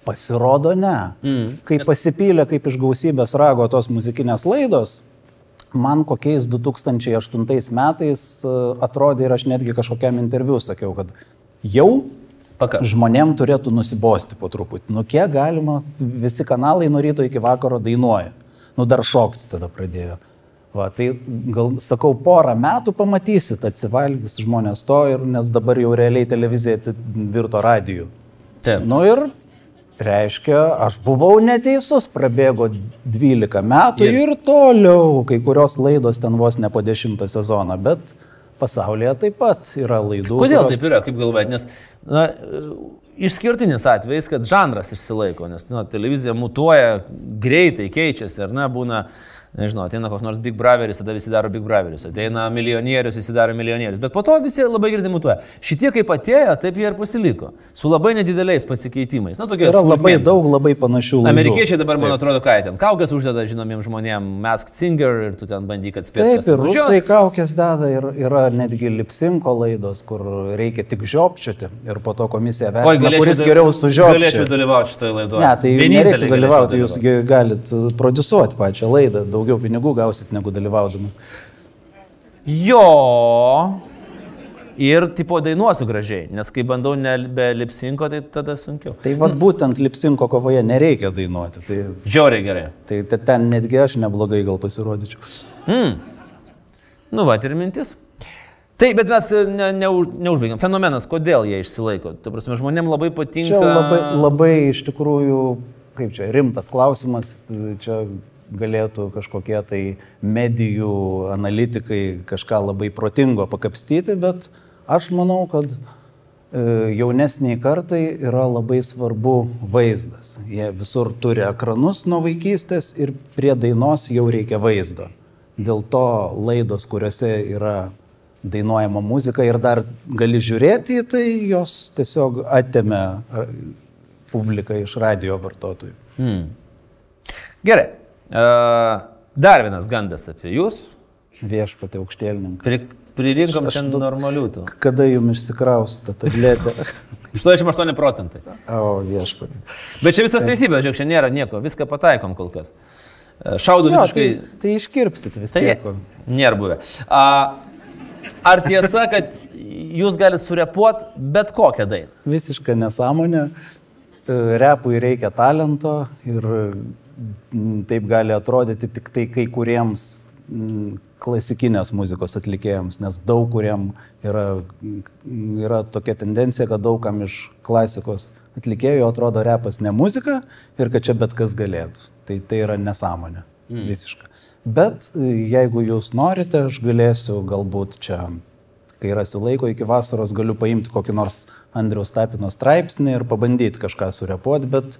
Speaker 3: Pasirodo, ne.
Speaker 2: Mm.
Speaker 3: Kai pasipylė kaip iš gausybės rago tos muzikinės laidos, man kokiais 2008 metais e, atrodė ir aš netgi kažkokiam interviu sakiau, kad jau
Speaker 2: Pakas.
Speaker 3: žmonėm turėtų nusibosti po truputį. Nu kiek galima, visi kanalai nuo ryto iki vakaro dainuoja. Nu dar šokti tada pradėjo. Va, tai gal sakau, porą metų pamatysit, atsivalgys žmonės to ir nes dabar jau realiai televizija virto radiju.
Speaker 2: Taip.
Speaker 3: Nu ir reiškia, aš buvau neteisus, prabėgo 12 metų
Speaker 2: Ir-
Speaker 3: ir, ir toliau, kai kurios laidos ten vos ne po 10 sezoną, bet pasaulyje taip pat yra laidų.
Speaker 2: Kodėl
Speaker 3: kurios-
Speaker 2: taip yra, kaip galvojat? Nes na, išskirtinis atvejis, kad žanras išsilaiko, nes na, televizija mutuoja, greitai keičiasi, ar ne, būna, nežinau, ateina koks nors Big Brotheris, tada visi daro Big Brotherius, ateina milijonierius, visi daro milijonierius, bet po to visi labai greitai mutuoja. Šitie kaip atėjo, taip jie ir pasiliko, su labai nedideliais pasikeitimais. Na, tokie
Speaker 3: Yra labai
Speaker 2: smulkmėnų.
Speaker 3: daug labai panašių laidų.
Speaker 2: Amerikiečiai dabar, man atrodo, ką ten, kaukės uždeda žinomiem žmonėm, Mask Singer ir tu ten bandyk atspėti.
Speaker 3: Taip, ir rusai kaukės deda, ir yra netgi lipsinko laidos, kur reikia tik žiopčioti ir po to komisija vertina,
Speaker 2: galėčiau,
Speaker 3: kuris geriau
Speaker 2: Galėčiau
Speaker 3: sužiopčia.
Speaker 2: dalyvauti šitoje laidoje.
Speaker 3: Ne, tai
Speaker 2: galėčiau
Speaker 3: dalyvauti, jūs galit produsuoti pačią laidą, daugiau pinigų gausit negu dalyvaudamas.
Speaker 2: Jo. Ir tipo dainuosiu gražiai, nes kai bandau ne be lipsinko, tai tada sunkiau.
Speaker 3: Tai vad būtent lipsinko kovoje nereikia dainuoti, tai,
Speaker 2: Žiauriai gerai.
Speaker 3: tai te- ten netgi aš neblogai gal pasirodyčiau.
Speaker 2: Mm. Nu, va, ir mintis. Taip, bet mes e, ne, ne, neužbaigiam. Fenomenas, kodėl jie išsilaiko. Tu prasme, žmonėms labai patinka.
Speaker 3: Čia labai, labai iš tikrųjų, kaip čia, rimtas klausimas, čia galėtų kažkokie tai medijų analitikai kažką labai protingo pakapstyti, bet aš manau, kad e, jaunesniai kartai yra labai svarbu vaizdas. Jie visur turi ekranus nuo vaikystės ir prie dainos jau reikia vaizdo. Dėl to laidos, kuriuose yra dainuojama muzika ir dar gali žiūrėti į tai, jos tiesiog atėmė publiką iš radio vartotojų.
Speaker 2: Mm. Gerai. Dar vienas gandas apie jūs.
Speaker 3: Viešpatė aukštėlininkai.
Speaker 2: Pri, pririnkom
Speaker 3: Aš- aš-
Speaker 2: normalių tų.
Speaker 3: Kada jums išsikraus ta tabletė?
Speaker 2: 88 procentai.
Speaker 3: O, viešpatė.
Speaker 2: Bet čia visas teisybė, žiūrėk, čia nėra nieko, viską pataikom kol kas. E, Šaudo
Speaker 3: Jo,
Speaker 2: visiškai.
Speaker 3: tai, tai iškirpsit vis
Speaker 2: Tai
Speaker 3: tiek.
Speaker 2: nėra buvę. A, ar tiesa, kad jūs galite surepuoti bet kokią dainą?
Speaker 3: Visiška nesąmonė. E, Repui reikia talento ir taip gali atrodyti tik tai kai kuriems klasikinės muzikos atlikėjams, nes daug kuriem yra, yra tokia tendencija, kad daugam iš klasikos atlikėjų atrodo repas ne muzika ir kad čia bet kas galėtų. Tai tai yra nesąmonė. Mm. Visiška. Bet e, jeigu jūs norite, aš galėsiu galbūt čia kai rasiu laiko iki vasaros, galiu paimti kokį nors Andriaus Tapino straipsnį ir pabandyti kažką surepuoti, bet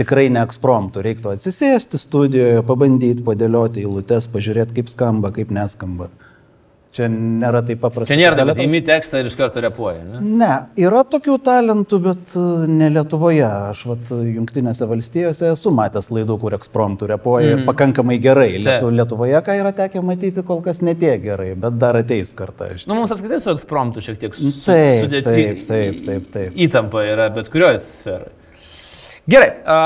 Speaker 3: tikrai ne ekspromptų. Reiktų atsisėsti studijoje, pabandyti, padėlioti eilutes, pažiūrėti, kaip skamba, kaip neskamba. Čia nėra taip paprasta.
Speaker 2: Čia nėra kad įimi tekstą ir iš karto repuoja. Ne?
Speaker 3: Ne, yra tokių talentų, bet e, ne Lietuvoje. Aš vat Junktinėse valstijose esu matęs laidų, kur ekspromptų repuoja mm. ir pakankamai gerai. Lietu, Lietuvoje, ką yra tekę matyti, kol kas netiek gerai, bet dar ateis kartą. Aš
Speaker 2: Nu, mums apskritai su ekspromptu šiek tiek su,
Speaker 3: Taip,
Speaker 2: sudėti-
Speaker 3: taip, taip, taip, taip.
Speaker 2: Įtampa yra bet kurioje sferoje. Gerai. A,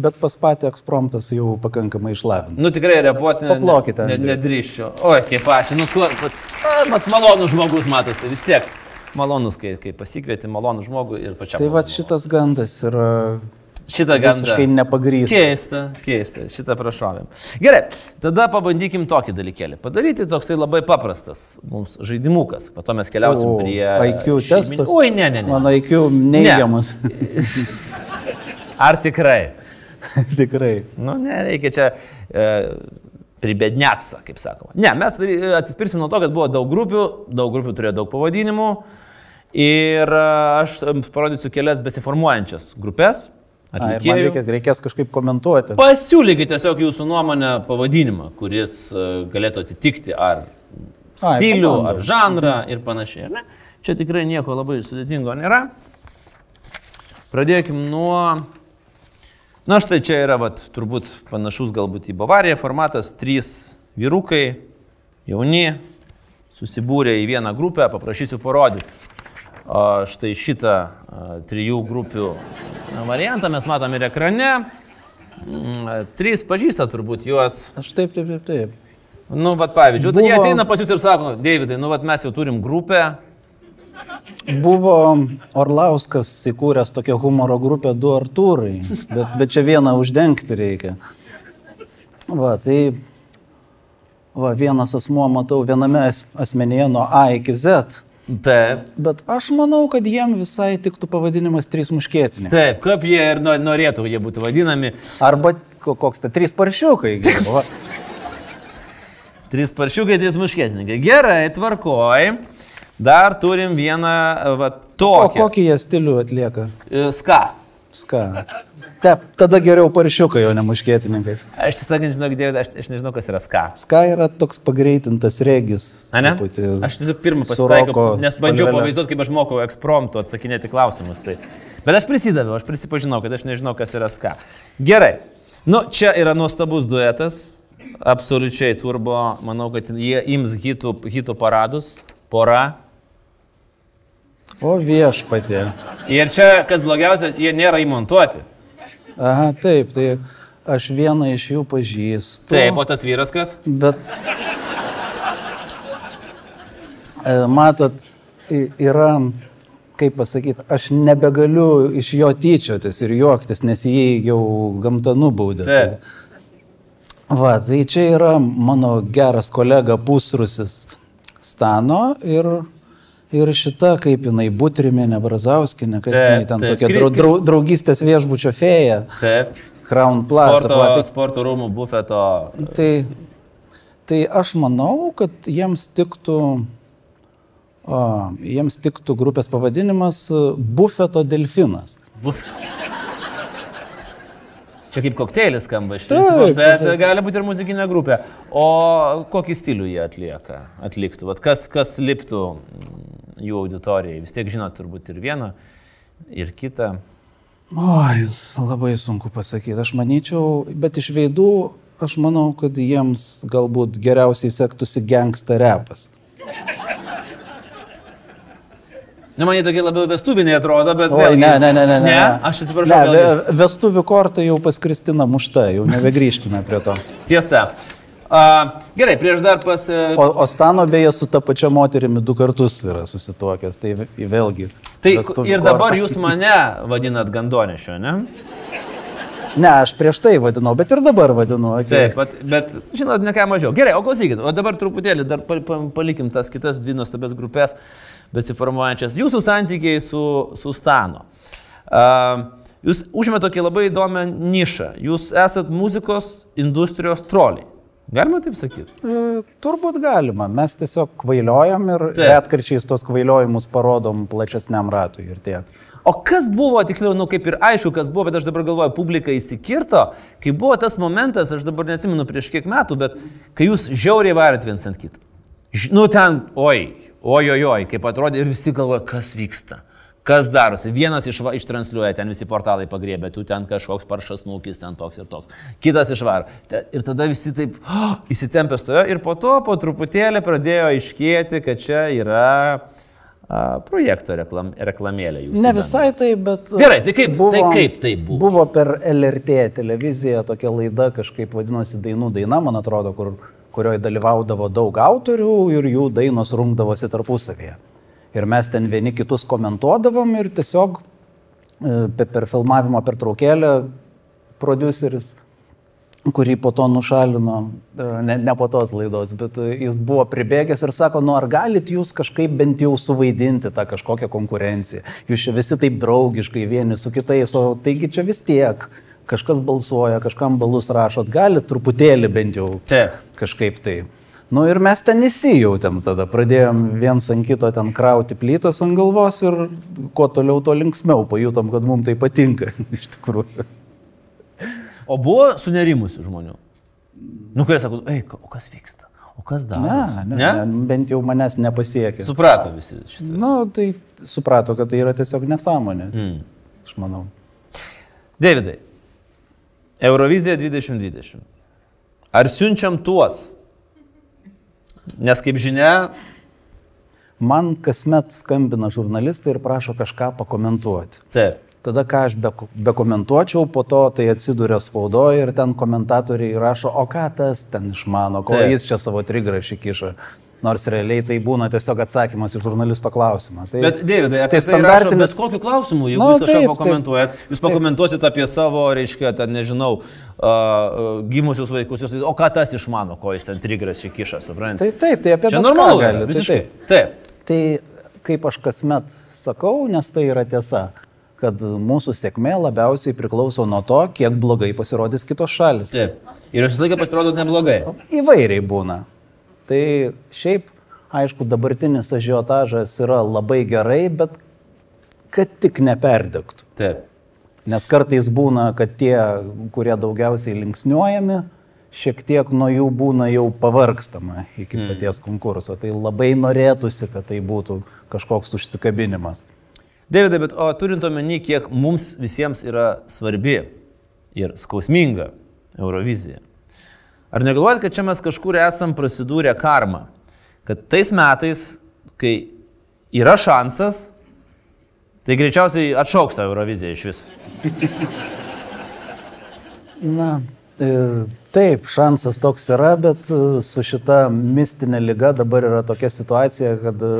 Speaker 3: Bet pas patį ekspromptas jau pakankamai išlavintas.
Speaker 2: nu tikrai repuoti ne,
Speaker 3: Paplokite,
Speaker 2: ne, nedrįščiau. Oi, kaip aš. Nu, kuo, vat, a, mat, malonus žmogus matosi vis tiek. Malonus, kai, kai pasikvieti malonų žmogų ir pačiam.
Speaker 3: Tai va šitas gandas yra
Speaker 2: Šitą gandą.
Speaker 3: visiškai nepagrystas.
Speaker 2: Keista, keista, šitą prašovėm. Gerai, tada pabandykim tokį dalykėlį. Padaryti toksai labai paprastas mums žaidimukas. Po to mes keliausim
Speaker 3: O,
Speaker 2: prie...
Speaker 3: IQ
Speaker 2: šeimin-
Speaker 3: testas.
Speaker 2: Oi, ne, ne, ne.
Speaker 3: Mano IQ neigiamas.
Speaker 2: Ar tikrai?
Speaker 3: Tikrai.
Speaker 2: Nu, nereikia čia e, pribednetsa, kaip sakoma. Ne, mes tai, e, atsispirsim nuo to, kad buvo daug grupių, daug grupių turėjo daug pavadinimų. Ir e, aš e, parodysiu kelias besiformuojančias grupės.
Speaker 3: A,
Speaker 2: atlikėjų.
Speaker 3: reikia, reikės kažkaip komentuoti.
Speaker 2: Pasiūlykite tiesiog jūsų nuomonę pavadinimą, kuris galėtų atitikti ar stilių,
Speaker 3: pabandom.
Speaker 2: ar žanrą ir panašiai. ne? Čia tikrai nieko labai sudėtingo nėra. Pradėkim nuo... Na štai čia yra vat, turbūt panašus galbūt į Bavariją formatas. Trys vyrukai, jauni, susibūrė į vieną grupę, paprašysiu parodyti. Štai šitą trijų grupių variantą mes matome ir ekrane. Mm, Trys pažįsta turbūt juos.
Speaker 3: Aš taip, taip, taip, taip.
Speaker 2: Nu, vad pavyzdžiui, Buvo...
Speaker 3: Buvo-
Speaker 2: jie ateina pas jūs ir sako, Davidai, nu, vad mes jau turim grupę.
Speaker 3: Buvo Orlauskas įkūręs tokią humoro grupę Du Artūrai, bet, bet čia vieną uždengti reikia. Va, tai va, vienas asmuo matau viename as- asmenyje nuo A iki Z,
Speaker 2: Taip.
Speaker 3: bet aš manau, kad jiem visai tiktų pavadinimas Trys muškėtiniai.
Speaker 2: Taip, kaip jie ir no- norėtų, jie būtų vadinami.
Speaker 3: Arba ko- koks tai Trys paršiukai.
Speaker 2: Trys paršiukai, trys muškėtininkai. Gerai, tvarkoj. Dar turim vieną, va,
Speaker 3: O
Speaker 2: tokį.
Speaker 3: kokį jie stilių atlieka?
Speaker 2: E, Ska.
Speaker 3: Ska. Taip, tada geriau paršiukai, o ne muškėtininkai.
Speaker 2: Aš tiesą sakant, žinau, David, aš, aš nežinau, kas yra ska.
Speaker 3: Ska yra toks pagreitintas regis.
Speaker 2: A ne?
Speaker 3: truputį
Speaker 2: Aš tiesiog pirmą
Speaker 3: roko
Speaker 2: nes bandžiau pavaizduoti, kaip aš mokau ekspromptu atsakinėti klausimus. Tai. Bet aš prisidaviau, aš prisipažinau, kad aš nežinau, kas yra ska. Gerai. Nu, čia yra nuostabus duetas. Absoliučiai turbo. Manau, kad jie ims hitų, hitų paradus. Pora.
Speaker 3: O viešpatė.
Speaker 2: Ir čia, kas blogiausia, jie nėra įmontuoti.
Speaker 3: Aha, taip, tai aš vieną iš jų pažįstu.
Speaker 2: Taip, o tas vyras kas?
Speaker 3: Bet. E, Matot, yra, kaip pasakyti, aš nebegaliu iš jo tyčiotis ir juoktis, nes jį jau gamta nubaudė. Tai, va, tai čia yra mano geras kolega pusrusis Stano ir, ir šita, kaip jinai, Butriminė, Brazauskinė, kas
Speaker 2: Taip,
Speaker 3: jinai ten
Speaker 2: taip.
Speaker 3: tokia drau, drau, draugystės viešbučio fėja,
Speaker 2: Taip.
Speaker 3: Crown Plaza.
Speaker 2: Sporto,
Speaker 3: tai-
Speaker 2: sporto rūmų bufeto.
Speaker 3: Tai, tai aš manau, kad jiems tiktų, o, jiems tiktų grupės pavadinimas e, Bufeto delfinas.
Speaker 2: Buf. Čia kaip kokteilis skamba iš principo, bet
Speaker 3: taip.
Speaker 2: gali būti ir muzikinė grupė. O kokį stilių jie atlieka, atliktų? Vat kas, kas liptų jų auditorijai? Vis tiek žinot turbūt ir vieną, ir kitą.
Speaker 3: Oi, labai sunku pasakyti. Aš manyčiau, bet iš veidų aš manau, kad jiems galbūt geriausiai sektųsi gangsta repas.
Speaker 2: Ne, man jie tokie labiau vestuviniai atrodo, bet...
Speaker 3: Oi,
Speaker 2: vėlgi-
Speaker 3: ne, ne, ne, ne.
Speaker 2: Ne, aš atsiprašau.
Speaker 3: Ne,
Speaker 2: vėlgi.
Speaker 3: ve- vestuvių kortą jau pas Kristina mušta, jau nebegrįžkime prie to.
Speaker 2: Tiesa. A, gerai, prieš dar pas... e,
Speaker 3: O, o Stano beje su ta pačia moterimi du kartus yra susituokęs, tai vė- vėlgi.
Speaker 2: Tai ir dabar
Speaker 3: korta.
Speaker 2: jūs mane vadinat gandonešiu, ne?
Speaker 3: Ne, aš prieš tai vadinau, bet ir dabar vadinu. Okay.
Speaker 2: Taip, bet, bet žinot, ne ką mažiau. Gerai, o klausykit, o dabar truputėlį dar pa- pa- palikim tas kitas dvi nuostabias grupės besiformuojančias. Jūsų santykiai su, su Stano. Uh, jūs užimėte tokį labai įdomią nišą. Jūs esat muzikos industrijos troliai. Galima taip sakyti?
Speaker 3: E, Turbūt galima. Mes tiesiog kvailiojam ir
Speaker 2: Taip.
Speaker 3: retkarčiais tos kvailiojimus parodom plačesniam ratui ir tiek.
Speaker 2: O kas buvo, tiksliau, nu kaip ir aišku, kas buvo, bet aš dabar galvoju, publika įsikirto, kai buvo tas momentas, aš dabar neatsimenu prieš kiek metų, bet kai jūs žiauriai varėt viens ant kito. Ž- Nu ten, oi, oi, oi, oi, kaip atrodė ir visi galvoja, kas vyksta. Kas darosi? Vienas iš, ištransliuoja, ten visi portalai pagriebė, tu ten kažkoks paršas nūkis, ten toks ir toks. Kitas išvaro. Ir tada visi taip oh, įsitempė stojo ir po to po truputėlį pradėjo aiškėti, kad čia yra projekto reklam, reklamėlė. jūsų
Speaker 3: Ne visai tai, bet.
Speaker 2: Gerai, tai kaip- tai kaip tai buvo?
Speaker 3: Buvo per LRT televiziją tokia laida, kažkaip vadinosi Dainų daina, man atrodo, kur, kurioje dalyvaudavo daug autorių ir jų dainos rungdavosi tarpusavėje. Ir mes ten vieni kitus komentuodavom ir tiesiog e, pe- per filmavimo pertraukėlę produceris kurį po to nušalino, e, ne, ne po tos laidos, bet e, jis buvo pribėgęs ir sako, nu ar galit jūs kažkaip bent jau suvaidinti tą kažkokią konkurenciją. Jūs čia visi taip draugiškai vieni su kitais, o taigi čia vis tiek kažkas balsuoja, kažkam balus rašot, galit truputėlį bent jau
Speaker 2: Taip.
Speaker 3: kažkaip tai. Nu ir mes ten įsijautėm tada, pradėjom viens ant kito ten krauti plytas ant galvos ir kuo toliau, tuo linksmiau pajutom, kad mums tai patinka iš tikrųjų.
Speaker 2: O buvo sunerimusių žmonių. Nu, kurie sako, ei, o kas vyksta? O kas daro?
Speaker 3: Ne, ne, ne? ne, bent jau manęs nepasiekė.
Speaker 2: Suprato visi šitą.
Speaker 3: Na, nu, tai suprato, kad tai yra tiesiog nesąmonė.
Speaker 2: Mm.
Speaker 3: Aš manau.
Speaker 2: Davidai, Eurovizija 2020. Ar siunčiam tuos? Nes kaip žinia,
Speaker 3: Man kasmet skambina žurnalistai ir prašo kažką pakomentuoti.
Speaker 2: Taip.
Speaker 3: Tada ką aš be, bekomentuočiau, po to tai atsiduria spaudoje ir ten komentatoriai rašo, o ką tas ten išmano, ko
Speaker 2: Taip.
Speaker 3: jis čia savo trigrašį kiša. Nors realiai tai būna tiesiog atsakymas į žurnalisto klausimą. Tai,
Speaker 2: Bet, Davidai, apie
Speaker 3: tai
Speaker 2: tai
Speaker 3: standartinis...
Speaker 2: Bet kokiu klausimu, jeigu
Speaker 3: Nu,
Speaker 2: jūs kažką
Speaker 3: taip, taip.
Speaker 2: pakomentuojat, jūs pakomentuosit apie savo, reiškia, ten, nežinau, uh, gimusius vaikus, jūs, o ką tas išmano, ko jis ten trigras įkiša, suprantate?
Speaker 3: Tai taip, tai apie
Speaker 2: Čia
Speaker 3: bet ką
Speaker 2: normalu,
Speaker 3: gali, tai
Speaker 2: visiškai.
Speaker 3: taip.
Speaker 2: Taip.
Speaker 3: Tai kaip aš kasmet sakau, nes tai yra tiesa, kad mūsų sėkmė labiausiai priklauso nuo to, kiek blogai pasirodys kitos šalis.
Speaker 2: Taip. Ir jūs visą laiką pasirodot neblogai.
Speaker 3: Įvairiai būna. Tai šiaip, aišku, dabartinis ažiotažas yra labai gerai, bet kad tik neperdegtų.
Speaker 2: Taip.
Speaker 3: Nes kartais būna, kad tie, kurie daugiausiai linksniuojami, šiek tiek nuo jų būna jau pavargstama iki mm. paties konkurso. Tai labai norėtųsi, kad tai būtų kažkoks užsikabinimas.
Speaker 2: Davidai, bet o turint omeny, kiek mums visiems yra svarbi ir skausminga Eurovizija. Ar negalvojat, kad čia mes kažkur esam prasidūrę karmą? Kad tais metais, kai yra šansas, tai greičiausiai atšauks tą Euroviziją iš vis.
Speaker 3: Na, e, taip, šansas toks yra, bet e, su šita mistinė lyga dabar yra tokia situacija, kad e,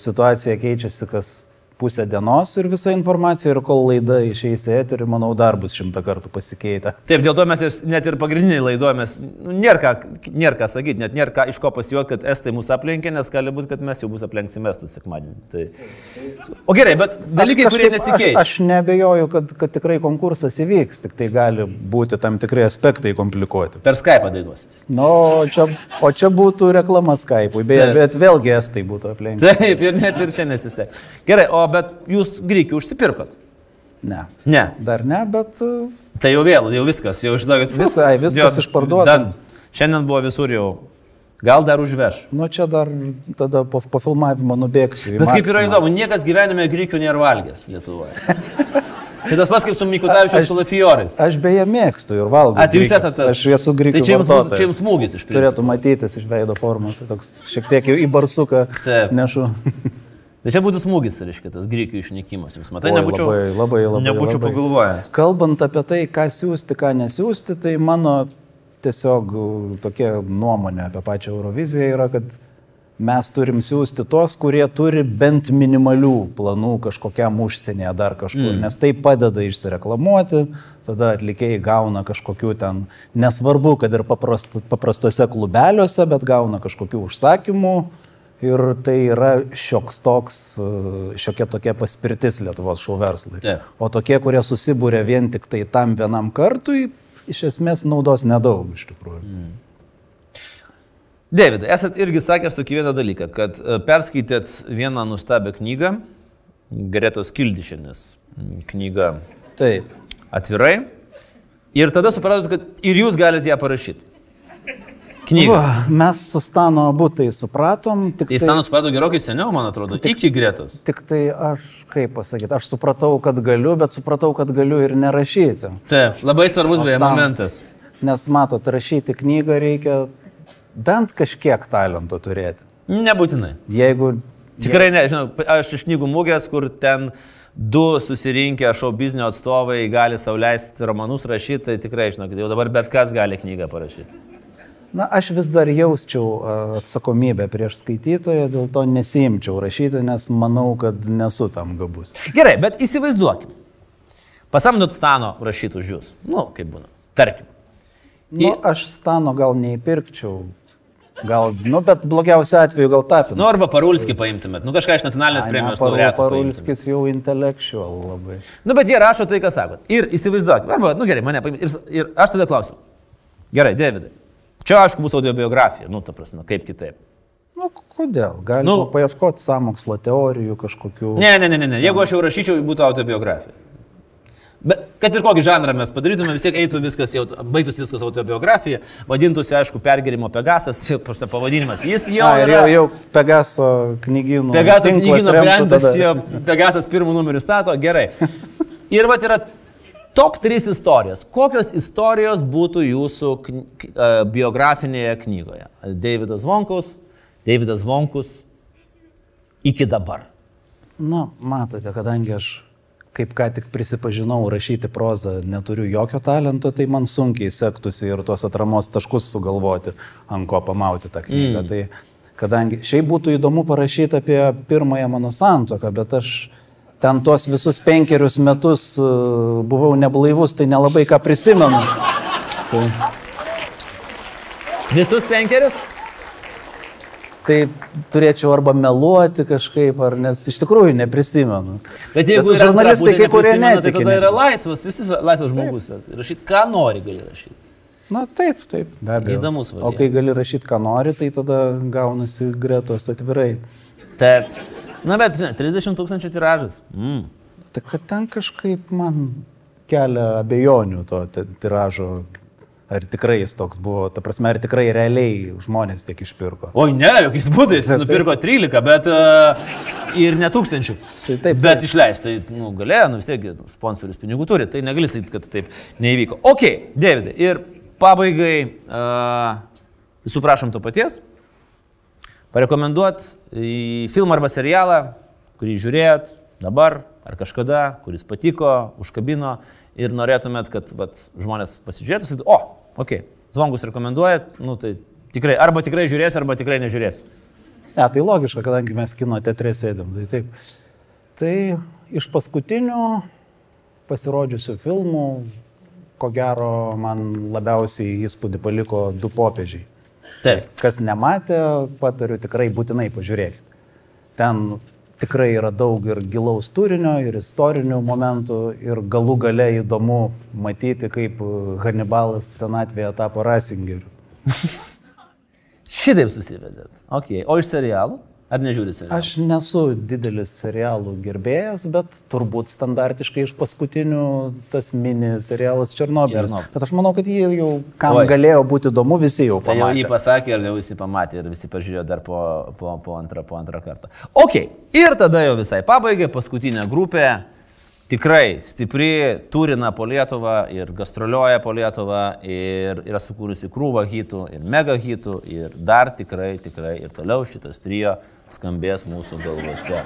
Speaker 3: situacija keičiasi kas pusę dienos ir visa informacija ir kol laida išeis į eterį, manau, dar bus šimtą kartų pasikeitę.
Speaker 2: Taip, dėl to mes ir, net ir pagrindiniai laidojomės, nu, nėra ką, nėra ką sakyti, net nėra ką iš ko pasijuokti, kad estai mūsų aplenkė, nes gali būti, kad mes jau bus aplenksim estų sekmadienį. Tai... O gerai, bet dalykai,
Speaker 3: Aš
Speaker 2: kurie
Speaker 3: kažkaip-
Speaker 2: nesikeičia.
Speaker 3: Aš, aš nebejoju, kad, kad tikrai konkursas įvyks, tik tai gali būti tam tikrai aspektai komplikuoti.
Speaker 2: Per Skype dainuosim.
Speaker 3: Nu, o čia, o čia būtų reklama Skype'ui,
Speaker 2: Taip.
Speaker 3: bet vėlgi estai būtų aplenkę.
Speaker 2: Taip, ir net ir čia nesisek. Gerai, o bet jūs grikių užsipirkot?
Speaker 3: Ne.
Speaker 2: Ne.
Speaker 3: Dar ne, bet uh,
Speaker 2: Tai jau vėl, jau viskas, jau žinokit.
Speaker 3: Vis- ai, viskas išparduota.
Speaker 2: Šiandien buvo visur jau. Gal dar užveš.
Speaker 3: nu, čia dar tada po, po filmavimo nubėgsiu.
Speaker 2: Bet kaip yra įdomu, niekas gyvenime grikių nėra valgęs Lietuvoje. Čia tas pats kaip su Mikutavičius
Speaker 3: Aš-
Speaker 2: kalafiorais.
Speaker 3: Aš beje mėgstu ir valgau.
Speaker 2: A, tai esate
Speaker 3: Aš esu grįžęs.
Speaker 2: Tai čia jums, čia jums smūgis iš
Speaker 3: Turėtų
Speaker 2: principo.
Speaker 3: matytis iš veido formos, toks šiek tiek į barsuką
Speaker 2: Taip.
Speaker 3: nešu.
Speaker 2: Tai čia būtų smūgis, reiškia, tas grikių išnykimas. Jūs matai,
Speaker 3: Oi,
Speaker 2: nebūčiau,
Speaker 3: labai, labai, labai,
Speaker 2: nebūčiau
Speaker 3: labai.
Speaker 2: pagalvojęs.
Speaker 3: Kalbant apie tai, ką siūsti, ką nesiūsti, tai mano tiesiog tokia nuomonė apie pačią Euroviziją yra, kad mes turim siūsti tuos, kurie turi bent minimalių planų kažkokiam užsienyje dar kažkur, mm. nes tai padeda išsireklamuoti, tada atlikėjai gauna kažkokių ten, nesvarbu, kad ir paprast, paprastose klubeliuose, bet gauna kažkokių užsakymų. Ir tai yra šioks toks, uh, šiokia tokia paspirtis Lietuvos šou verslui.
Speaker 2: Taip.
Speaker 3: O tokie, kurie susibūrė vien tik tai tam vienam kartui, iš esmės naudos nedaug iš tikrųjų. Mm.
Speaker 2: Davidai, esat irgi sakęs tokį vieną dalyką, kad e, perskaitėt vieną nuostabią knygą, Gretos Kildišinės knygą
Speaker 3: Taip.
Speaker 2: atvirai, ir tada supratot, kad ir jūs galite ją parašyti. Knygą.
Speaker 3: Va, mes su Stano abu tai supratom, tik
Speaker 2: Tai Stanas suprato gerokai seniau, man atrodo, iki Gretos.
Speaker 3: tik tai aš, kaip pasakyti, aš supratau, kad galiu, bet supratau, kad galiu ir nerašyti.
Speaker 2: Taip, labai svarbus beje momentas.
Speaker 3: Nes matot, rašyti knygą reikia bent kažkiek talento turėti.
Speaker 2: Nebūtinai.
Speaker 3: Jeigu...
Speaker 2: Tikrai ne, žinau, aš iš knygų mūgės, kur ten du susirinkę šou biznio atstovai gali sauliaisti romanus rašyti, tai tikrai žinau, kad jau dabar bet kas gali knygą parašyti.
Speaker 3: Na, aš vis dar jausčiau atsakomybę prieš skaitytoją, dėl to nesimčiau rašyti, nes manau, kad nesu tam gabus.
Speaker 2: Gerai, bet įsivaizduokim. Pasamdot Stano rašyti už jūs. Nu, kaip būna. Tarkim.
Speaker 3: Nu, aš Stano gal neįpirkčiau. Gal, nu, bet blogiausiu atveju gal tapinu.
Speaker 2: Nu, arba Parulskį paimtumėt. Nu, kažką iš nacionalinės premijos laureatų. paimtumėt.
Speaker 3: Parulskis jau intellectual labai.
Speaker 2: Nu, bet jie rašo tai, ką sakot. Ir įsivaizduokit. Arba, nu gerai, mane paimti. Ir, ir aš tada klausiu. Gerai, Davidai. Čia, aišku, bus autobiografija. Nu, ta prasme, kaip kitaip.
Speaker 3: Nu, kodėl? Galima
Speaker 2: Nu-
Speaker 3: paieškoti samokslo teorijų kažkokių.
Speaker 2: Ne, ne, ne, ne, ne. Jeigu aš jau rašyčiau, būtų autobiografija. Bet kad ir kokį žanrą mes padarytume, vis tiek eitų viskas, jau, baigtųsi viskas autobiografija, vadintųsi, aišku, pergerimo Pegasas, prasme, pavadinimas. Jis jau
Speaker 3: A,
Speaker 2: yra.
Speaker 3: jau, jau Pegaso knygynų.
Speaker 2: Pegaso
Speaker 3: remtų
Speaker 2: brendas,
Speaker 3: tada.
Speaker 2: jo Pegasas pirmų numerių stato, gerai. Ir va yra top 3 istorijos. Kokios istorijos būtų jūsų kny- e, biografinėje knygoje? Davidas Vonkus, Davidas Vonkus iki dabar?
Speaker 3: Na, matote, kadangi aš kaip ką tik prisipažinau, rašyti prozą neturiu jokio talento, tai man sunkiai sektųsi ir tuos atramos taškus sugalvoti, ant ko pamauti tą knygą. Mm. Tai kadangi šiaip būtų įdomu parašyti apie pirmąją mano santoką, bet aš ten tuos visus penkerius metus e, buvau neblaivus, tai nelabai ką prisimenu. Tai...
Speaker 2: Visus penkerius?
Speaker 3: tai turėčiau arba meluoti kažkaip, ar nes iš tikrųjų neprisimenu.
Speaker 2: Bet jeigu žurnalistai, kai kurie ne, tai tada yra laisvas, visi laisvas žmogus. Rašyti, ką nori, gali rašyti.
Speaker 3: Na taip, taip, be abejo.
Speaker 2: Įdomus variantas.
Speaker 3: O kai gali rašyti, ką nori, tai tada gaunasi gretos atvirai.
Speaker 2: Taip. Na bet, žinai, 30 tūkstančių tiražas. Mm.
Speaker 3: Tai kad ten kažkaip man kelia abejonių to tiražo Ar tikrai jis toks buvo, ta prasme, ar tikrai realiai žmonės tiek išpirko?
Speaker 2: Oi, ne, jokiais būdais, jis nupirko 13, bet uh, ir ne tūkstančių. Tai taip, bet taip. išleisti, tai, nu, galėjo, nu vis tiek sponsorius pinigų turi, tai negali sakyti, kad taip neįvyko. Ok, Davidai, ir pabaigai, uh, visų prašom to paties, parekomenduot į filmą arba serialą, kurį žiūrėjot dabar ar kažkada, kuris patiko, užkabino ir norėtumėt, kad vat, žmonės pasižiūrėtų, sakytų, o, okei, okay, zvongus rekomenduojat, nu tai tikrai, arba tikrai žiūrės, arba tikrai nežiūrės.
Speaker 3: Ne, tai logiška, kadangi mes kino teatre sėdėm. Tai taip. Tai iš paskutinių pasirodžiusių filmų, ko gero, man labiausiai įspūdį paliko du popiežiai.
Speaker 2: Taip.
Speaker 3: Kas nematė, patariu tikrai būtinai pažiūrėkit. Ten tikrai yra daug ir gilaus turinio, ir istorinių momentų, ir galų gale įdomu matyti, kaip Hannibalas senatvėje tapo Rasingeriu.
Speaker 2: Šitaip susivedėt. Okay. O iš serialų? Ar nežiūri serialų?
Speaker 3: Aš nesu didelis serialų gerbėjas, bet turbūt standartiškai iš paskutinių tas mini serialas Černobylis. Černobylis. Bet aš manau, kad jį jau, kam Oi. galėjo būti įdomu, visi jau pamatė. Tai jau
Speaker 2: jį pasakė ir jau visi pamatė ir visi pažiūrėjo dar po, po, po, antrą, po antrą kartą. Ok, ir tada jau visai pabaigai, paskutinė grupė tikrai stipri, turina po Lietuvą ir gastrolioja po Lietuvą ir yra sukūrusi krūvą hitų ir mega hitų ir dar tikrai, tikrai ir toliau šitas trijo skambės mūsų galvose.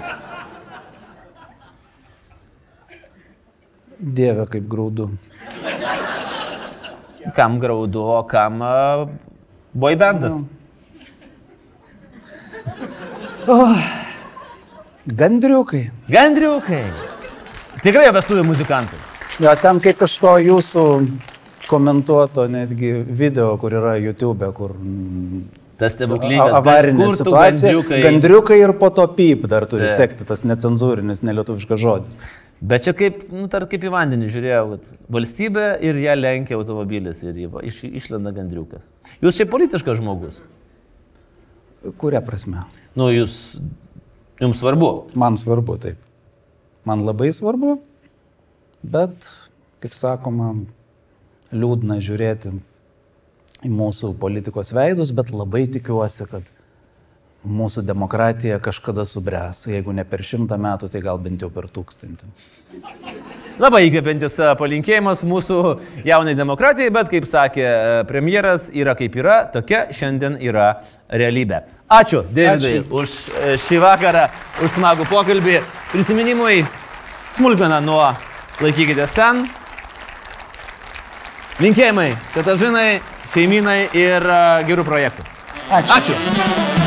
Speaker 3: Dieve, kaip graudu.
Speaker 2: Kam graudu, o kam uh, boybendas? No.
Speaker 3: Oh. Gandriukai.
Speaker 2: Gandriukai. Tikrai vestuvių muzikantai.
Speaker 3: Jo, ten kaip iš to jūsų komentuoto netgi video, kur yra YouTube, kur...
Speaker 2: Tas stebuklingas.
Speaker 3: Avarinė situacija. Gandriukai. gandriukai ir po to pyp dar turi Taip. sekti tas necenzūrinis, nelietuviškas žodis.
Speaker 2: Bet čia kaip, nu, tar kaip į vandenį žiūrėjau, kad valstybė ir ją lenkia automobilis ir iš, išlenda gandriukas. Jūs šiaip politiškas žmogus.
Speaker 3: Kuria prasme?
Speaker 2: Nu, jūs, jums svarbu.
Speaker 3: Man svarbu, taip man labai svarbu, bet, kaip sakoma, liūdna žiūrėti į mūsų politikos veidus, bet labai tikiuosi, kad mūsų demokratija kažkada subręs. Jeigu ne per šimtą metų, tai gal bent jau per tūkstantį.
Speaker 2: Labai įkvepiantis palinkėjimas mūsų jaunai demokratijai, bet kaip sakė premjeras, yra kaip yra, tokia šiandien yra realybė. Ačiū, Dėdai, už šį vakarą, už smagų pokalbį. Prisiminimui smulkmeną nuo laikykitės ten. Linkėjimai, Katažinai, šeiminai ir gerų projektų.
Speaker 3: Ačiū.
Speaker 2: Ačiū.